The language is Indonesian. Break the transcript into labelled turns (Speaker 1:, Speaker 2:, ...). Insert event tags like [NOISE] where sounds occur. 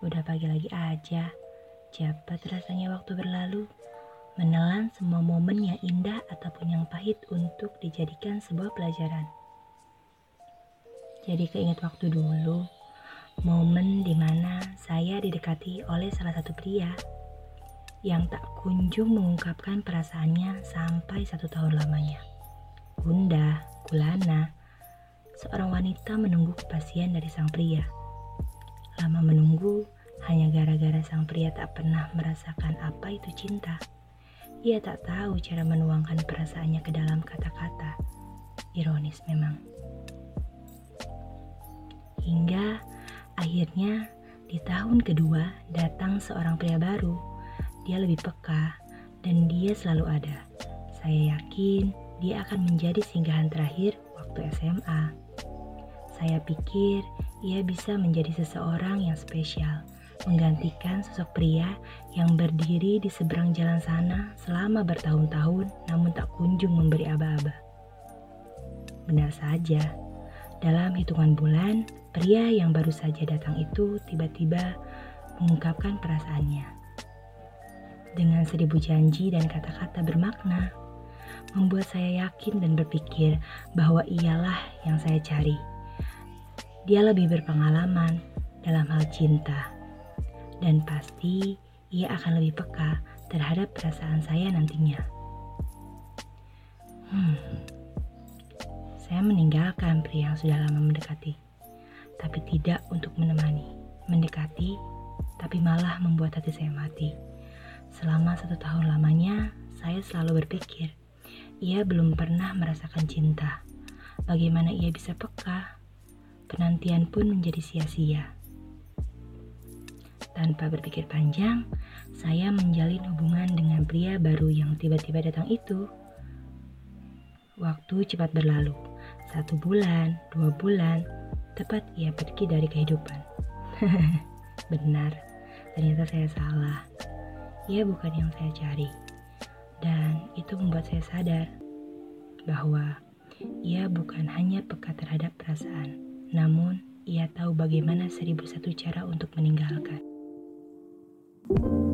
Speaker 1: pada pagi lagi aja. Cepat rasanya waktu berlalu, menelan semua momen yang indah ataupun yang pahit untuk dijadikan sebuah pelajaran. Jadi keinget waktu dulu, momen di mana saya didekati oleh salah satu pria yang tak kunjung mengungkapkan perasaannya sampai satu tahun lamanya. Bunda, Kulana, seorang wanita menunggu kepastian dari sang pria. Lama menunggu hanya gara-gara sang pria tak pernah merasakan apa itu cinta. Ia tak tahu cara menuangkan perasaannya ke dalam kata-kata. Ironis memang. Hingga akhirnya di tahun kedua datang seorang pria baru. Dia lebih peka dan dia selalu ada. Saya yakin dia akan menjadi singgahan terakhir waktu SMA. Saya pikir ia bisa menjadi seseorang yang spesial, menggantikan sosok pria yang berdiri di seberang jalan sana selama bertahun-tahun namun tak kunjung memberi aba-aba. Benar saja, dalam hitungan bulan, pria yang baru saja datang itu tiba-tiba mengungkapkan perasaannya. Dengan seribu janji dan kata-kata bermakna, membuat saya yakin dan berpikir bahwa ialah yang saya cari dia lebih berpengalaman dalam hal cinta, dan pasti ia akan lebih peka terhadap perasaan saya nantinya. Hmm, saya meninggalkan pria yang sudah lama mendekati, tapi tidak untuk menemani. Mendekati, tapi malah membuat hati saya mati. Selama satu tahun lamanya, saya selalu berpikir, ia belum pernah merasakan cinta. Bagaimana ia bisa peka penantian pun menjadi sia-sia. Tanpa berpikir panjang, saya menjalin hubungan dengan pria baru yang tiba-tiba datang itu. Waktu cepat berlalu, satu bulan, dua bulan, tepat ia pergi dari kehidupan. [LAUGHS] Benar, ternyata saya salah. Ia bukan yang saya cari. Dan itu membuat saya sadar bahwa ia bukan hanya peka terhadap perasaan, namun, ia tahu bagaimana seribu satu cara untuk meninggalkan. thank you